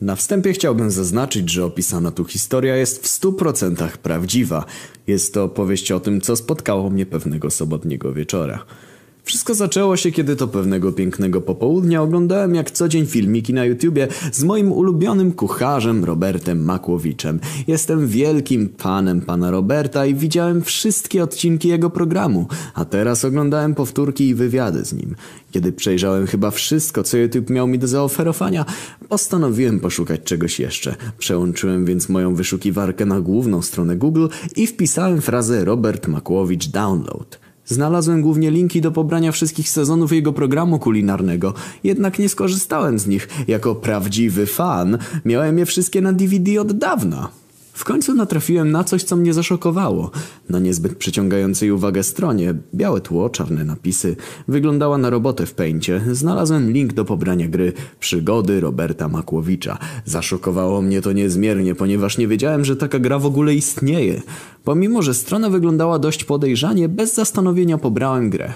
Na wstępie chciałbym zaznaczyć, że opisana tu historia jest w stu procentach prawdziwa. Jest to opowieść o tym, co spotkało mnie pewnego sobotniego wieczora. Wszystko zaczęło się, kiedy to pewnego pięknego popołudnia oglądałem jak co dzień filmiki na YouTubie z moim ulubionym kucharzem Robertem Makłowiczem. Jestem wielkim fanem pana Roberta i widziałem wszystkie odcinki jego programu, a teraz oglądałem powtórki i wywiady z nim. Kiedy przejrzałem chyba wszystko, co YouTube miał mi do zaoferowania, postanowiłem poszukać czegoś jeszcze. Przełączyłem więc moją wyszukiwarkę na główną stronę Google i wpisałem frazę Robert Makłowicz Download. Znalazłem głównie linki do pobrania wszystkich sezonów jego programu kulinarnego, jednak nie skorzystałem z nich. Jako prawdziwy fan miałem je wszystkie na DVD od dawna. W końcu natrafiłem na coś, co mnie zaszokowało. Na niezbyt przyciągającej uwagę stronie, białe tło, czarne napisy, wyglądała na robotę w pęcie. Znalazłem link do pobrania gry Przygody Roberta Makłowicza. Zaszokowało mnie to niezmiernie, ponieważ nie wiedziałem, że taka gra w ogóle istnieje. Pomimo, że strona wyglądała dość podejrzanie, bez zastanowienia pobrałem grę.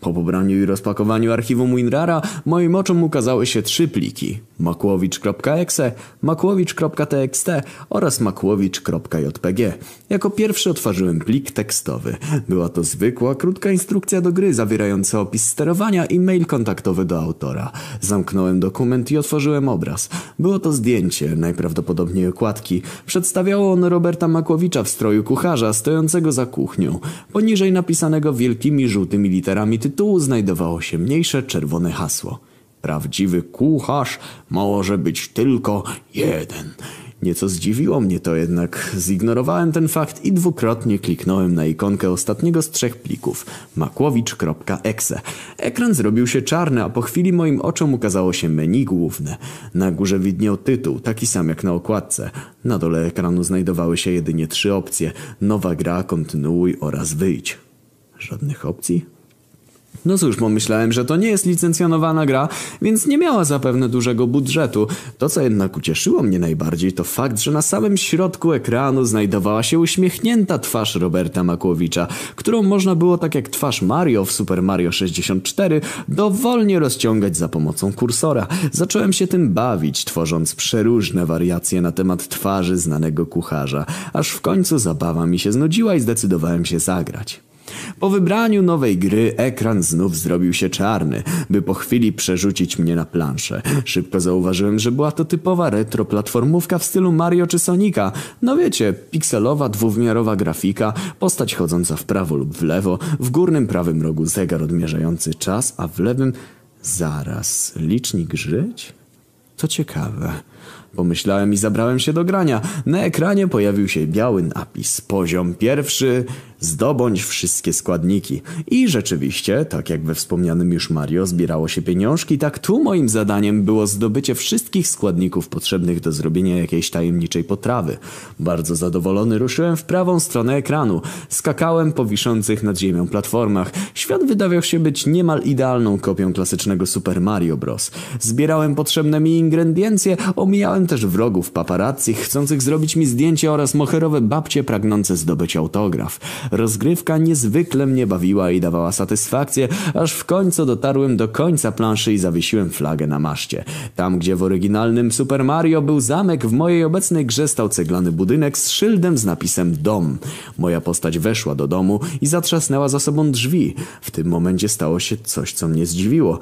Po pobraniu i rozpakowaniu archiwum WinRara moim oczom ukazały się trzy pliki. makłowicz.exe, makłowicz.txt oraz makłowicz.jpg. Jako pierwszy otworzyłem plik tekstowy. Była to zwykła, krótka instrukcja do gry zawierająca opis sterowania i mail kontaktowy do autora. Zamknąłem dokument i otworzyłem obraz. Było to zdjęcie, najprawdopodobniej okładki. Przedstawiało ono Roberta Makłowicza w stroju kucharza stojącego za kuchnią. Poniżej napisanego wielkimi żółtymi literami tytułu znajdowało się mniejsze czerwone hasło. Prawdziwy kucharz może być tylko jeden. Nieco zdziwiło mnie to jednak. Zignorowałem ten fakt i dwukrotnie kliknąłem na ikonkę ostatniego z trzech plików makłowicz.exe. Ekran zrobił się czarny, a po chwili moim oczom ukazało się menu główne. Na górze widniał tytuł, taki sam jak na okładce. Na dole ekranu znajdowały się jedynie trzy opcje. Nowa gra, kontynuuj oraz wyjdź. Żadnych opcji? No cóż, pomyślałem, że to nie jest licencjonowana gra, więc nie miała zapewne dużego budżetu. To, co jednak ucieszyło mnie najbardziej, to fakt, że na samym środku ekranu znajdowała się uśmiechnięta twarz Roberta Makłowicza, którą można było, tak jak twarz Mario w Super Mario 64, dowolnie rozciągać za pomocą kursora. Zacząłem się tym bawić, tworząc przeróżne wariacje na temat twarzy znanego kucharza, aż w końcu zabawa mi się znudziła i zdecydowałem się zagrać. Po wybraniu nowej gry ekran znów zrobił się czarny, by po chwili przerzucić mnie na planszę. Szybko zauważyłem, że była to typowa retro platformówka w stylu Mario czy Sonika. No wiecie, pikselowa, dwuwymiarowa grafika, postać chodząca w prawo lub w lewo, w górnym prawym rogu zegar odmierzający czas, a w lewym... Zaraz, licznik żyć? To ciekawe. Pomyślałem i zabrałem się do grania. Na ekranie pojawił się biały napis. Poziom pierwszy. Zdobądź wszystkie składniki. I rzeczywiście, tak jak we wspomnianym już Mario zbierało się pieniążki, tak tu moim zadaniem było zdobycie wszystkich składników potrzebnych do zrobienia jakiejś tajemniczej potrawy. Bardzo zadowolony ruszyłem w prawą stronę ekranu. Skakałem po wiszących nad ziemią platformach. Świat wydawał się być niemal idealną kopią klasycznego Super Mario Bros. Zbierałem potrzebne mi ingrediencje, omijałem też wrogów paparazzi chcących zrobić mi zdjęcie oraz moherowe babcie pragnące zdobyć autograf. Rozgrywka niezwykle mnie bawiła i dawała satysfakcję, aż w końcu dotarłem do końca planszy i zawiesiłem flagę na maszcie. Tam, gdzie w oryginalnym Super Mario był zamek, w mojej obecnej grze stał ceglany budynek z szyldem z napisem dom. Moja postać weszła do domu i zatrzasnęła za sobą drzwi. W tym momencie stało się coś, co mnie zdziwiło.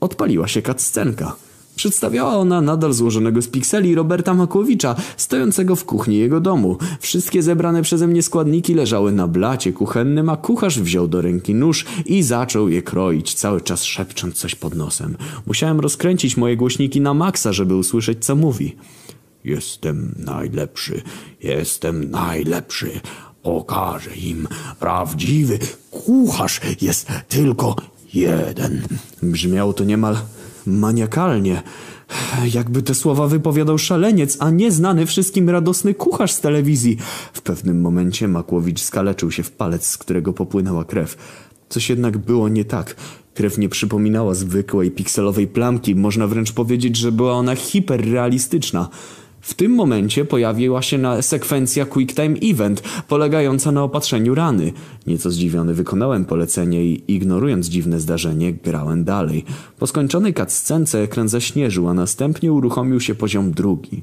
Odpaliła się cutscenka. Przedstawiała ona nadal złożonego z pikseli Roberta Makłowicza, stojącego w kuchni jego domu. Wszystkie zebrane przeze mnie składniki leżały na blacie kuchennym, a kucharz wziął do ręki nóż i zaczął je kroić, cały czas szepcząc coś pod nosem. Musiałem rozkręcić moje głośniki na maksa, żeby usłyszeć, co mówi. Jestem najlepszy, jestem najlepszy. Pokażę im. Prawdziwy kucharz jest tylko jeden. Brzmiało to niemal maniakalnie. Jakby te słowa wypowiadał szaleniec, a nie znany wszystkim radosny kucharz z telewizji. W pewnym momencie Makłowicz skaleczył się w palec, z którego popłynęła krew. Coś jednak było nie tak. Krew nie przypominała zwykłej pikselowej plamki, można wręcz powiedzieć, że była ona hiperrealistyczna. W tym momencie pojawiła się na sekwencja Quick Time Event, polegająca na opatrzeniu rany. Nieco zdziwiony wykonałem polecenie i ignorując dziwne zdarzenie, grałem dalej. Po skończonej cutscence ekran zaśnieżył, a następnie uruchomił się poziom drugi.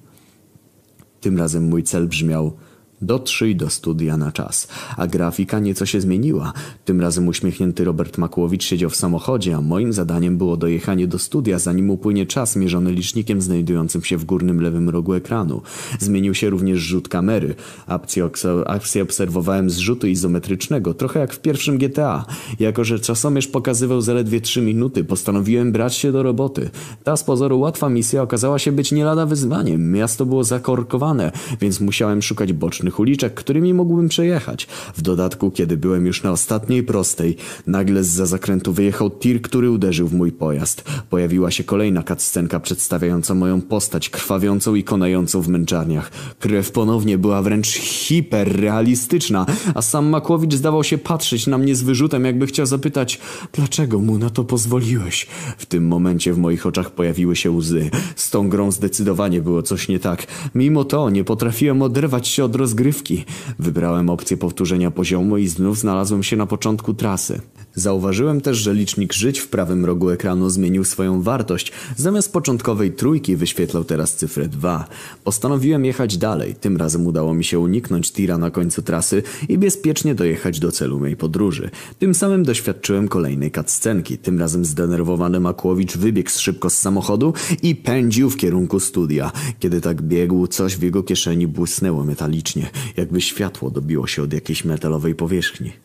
Tym razem mój cel brzmiał Dotrzyj do studia na czas. A grafika nieco się zmieniła. Tym razem uśmiechnięty Robert Makłowicz siedział w samochodzie, a moim zadaniem było dojechanie do studia, zanim upłynie czas mierzony licznikiem znajdującym się w górnym lewym rogu ekranu. Zmienił się również rzut kamery. Akcję, akcję obserwowałem z rzutu izometrycznego, trochę jak w pierwszym GTA. Jako, że czasomierz pokazywał zaledwie 3 minuty, postanowiłem brać się do roboty. Ta z pozoru łatwa misja okazała się być nie lada wyzwaniem. Miasto było zakorkowane, więc musiałem szukać bocznych uliczek, którymi mógłbym przejechać. W dodatku, kiedy byłem już na ostatniej prostej, nagle z za zakrętu wyjechał tir, który uderzył w mój pojazd. Pojawiła się kolejna cutscenka przedstawiająca moją postać, krwawiącą i konającą w męczarniach. Krew ponownie była wręcz hiperrealistyczna, a sam Makłowicz zdawał się patrzeć na mnie z wyrzutem, jakby chciał zapytać, dlaczego mu na to pozwoliłeś? W tym momencie w moich oczach pojawiły się łzy. Z tą grą zdecydowanie było coś nie tak. Mimo to nie potrafiłem oderwać się od rozgrywki rozgrywki. Wybrałem opcję powtórzenia poziomu i znów znalazłem się na początku trasy. Zauważyłem też, że licznik żyć w prawym rogu ekranu zmienił swoją wartość. Zamiast początkowej trójki wyświetlał teraz cyfrę 2. Postanowiłem jechać dalej. Tym razem udało mi się uniknąć tira na końcu trasy i bezpiecznie dojechać do celu mojej podróży. Tym samym doświadczyłem kolejnej cutscenki. Tym razem zdenerwowany Makłowicz wybiegł szybko z samochodu i pędził w kierunku studia. Kiedy tak biegł, coś w jego kieszeni błysnęło metalicznie, jakby światło dobiło się od jakiejś metalowej powierzchni.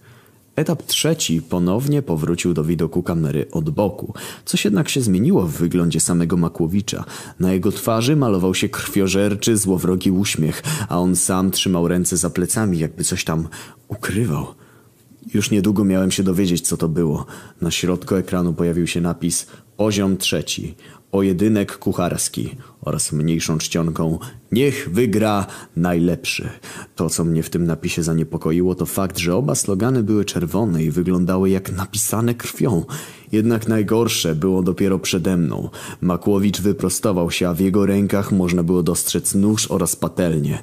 Etap trzeci ponownie powrócił do widoku kamery od boku. Coś jednak się zmieniło w wyglądzie samego Makłowicza. Na jego twarzy malował się krwiożerczy, złowrogi uśmiech, a on sam trzymał ręce za plecami, jakby coś tam ukrywał. Już niedługo miałem się dowiedzieć, co to było. Na środku ekranu pojawił się napis Poziom trzeci. Pojedynek kucharski oraz mniejszą czcionką Niech wygra najlepszy. To, co mnie w tym napisie zaniepokoiło, to fakt, że oba slogany były czerwone i wyglądały jak napisane krwią. Jednak najgorsze było dopiero przede mną. Makłowicz wyprostował się, a w jego rękach można było dostrzec nóż oraz patelnię.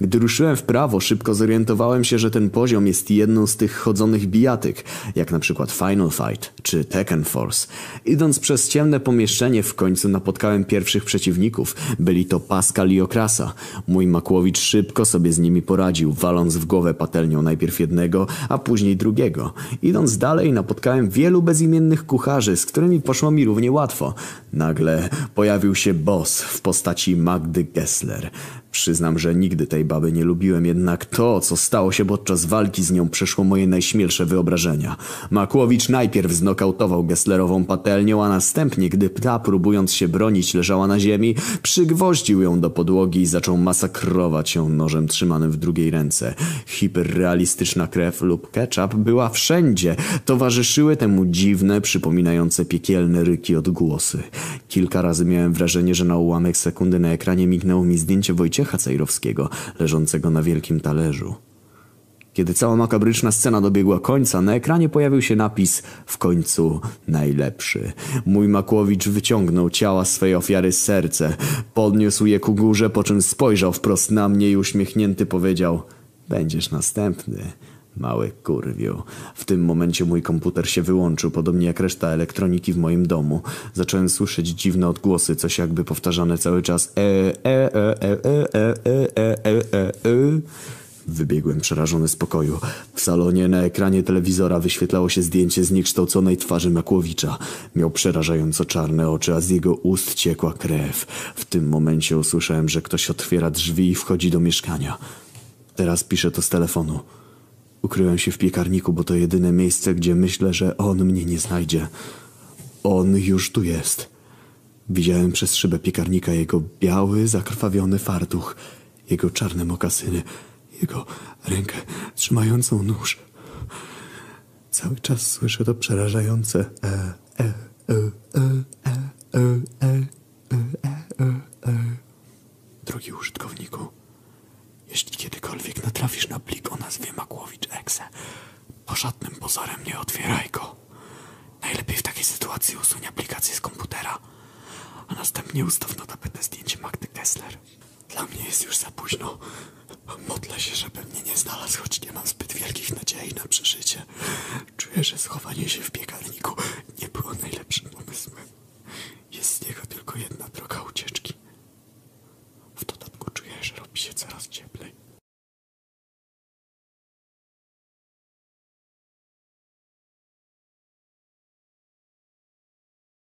Gdy ruszyłem w prawo, szybko zorientowałem się, że ten poziom jest jedną z tych chodzonych bijatyk, jak na przykład Final Fight czy Tekken Force. Idąc przez ciemne pomieszczenie, w końcu napotkałem pierwszych przeciwników. Byli to Pascal i Okrasa. Mój Makłowicz szybko sobie z nimi poradził, waląc w głowę patelnią najpierw jednego, a później drugiego. Idąc dalej, napotkałem wielu bezimiennych kucharzy, z którymi poszło mi równie łatwo. Nagle pojawił się boss w postaci Magdy Gessler. Przyznam, że nigdy tej baby nie lubiłem, jednak to, co stało się podczas walki z nią, przeszło moje najśmielsze wyobrażenia. Makłowicz najpierw znokautował Gesslerową patelnią, a następnie, gdy ta, próbując się bronić, leżała na ziemi, przygwoździł ją do podłogi i zaczął masakrować ją nożem trzymanym w drugiej ręce. Hiperrealistyczna krew lub ketchup była wszędzie. Towarzyszyły temu dziwne, przypominające piekielne ryki odgłosy. Kilka razy miałem wrażenie, że na ułamek sekundy na ekranie mignęło mi zdjęcie Wojciecha Cejrowskiego, leżącego na wielkim talerzu. Kiedy cała makabryczna scena dobiegła końca, na ekranie pojawił się napis w końcu najlepszy. Mój Makłowicz wyciągnął ciała swej ofiary z serce, podniósł je ku górze, po czym spojrzał wprost na mnie i uśmiechnięty powiedział Będziesz następny. Mały kurwiu. W tym momencie mój komputer się wyłączył, podobnie jak reszta elektroniki w moim domu. Zacząłem słyszeć dziwne odgłosy, coś jakby powtarzane cały czas e, e, e, e, e, e, e, e, e, e. Wybiegłem przerażony z pokoju. W salonie na ekranie telewizora wyświetlało się zdjęcie zniekształconej twarzy Makłowicza. Miał przerażająco czarne oczy, a z jego ust ciekła krew. W tym momencie usłyszałem, że ktoś otwiera drzwi i wchodzi do mieszkania. Teraz piszę to z telefonu. Ukryłem się w piekarniku, bo to jedyne miejsce, gdzie myślę, że on mnie nie znajdzie. On już tu jest. Widziałem przez szybę piekarnika jego biały, zakrwawiony fartuch, jego czarne mokasyny, jego rękę trzymającą nóż. Cały czas słyszę to przerażające e, e, e, e, e, e, e, e, e, e. Drogi użytkowniku, jeśli kiedykolwiek natrafisz na plik o nazwie Makłowicz Exe, po żadnym pozorem nie otwieraj go. Najlepiej w takiej sytuacji usuń aplikację z komputera, a następnie ustaw na tapetę zdjęcie Magdy Kessler. Dla mnie jest już za późno. Modlę się, żeby mnie nie znalazł, choć nie mam zbyt wielkich nadziei na przeżycie. Czuję, że schowanie się w piekarniku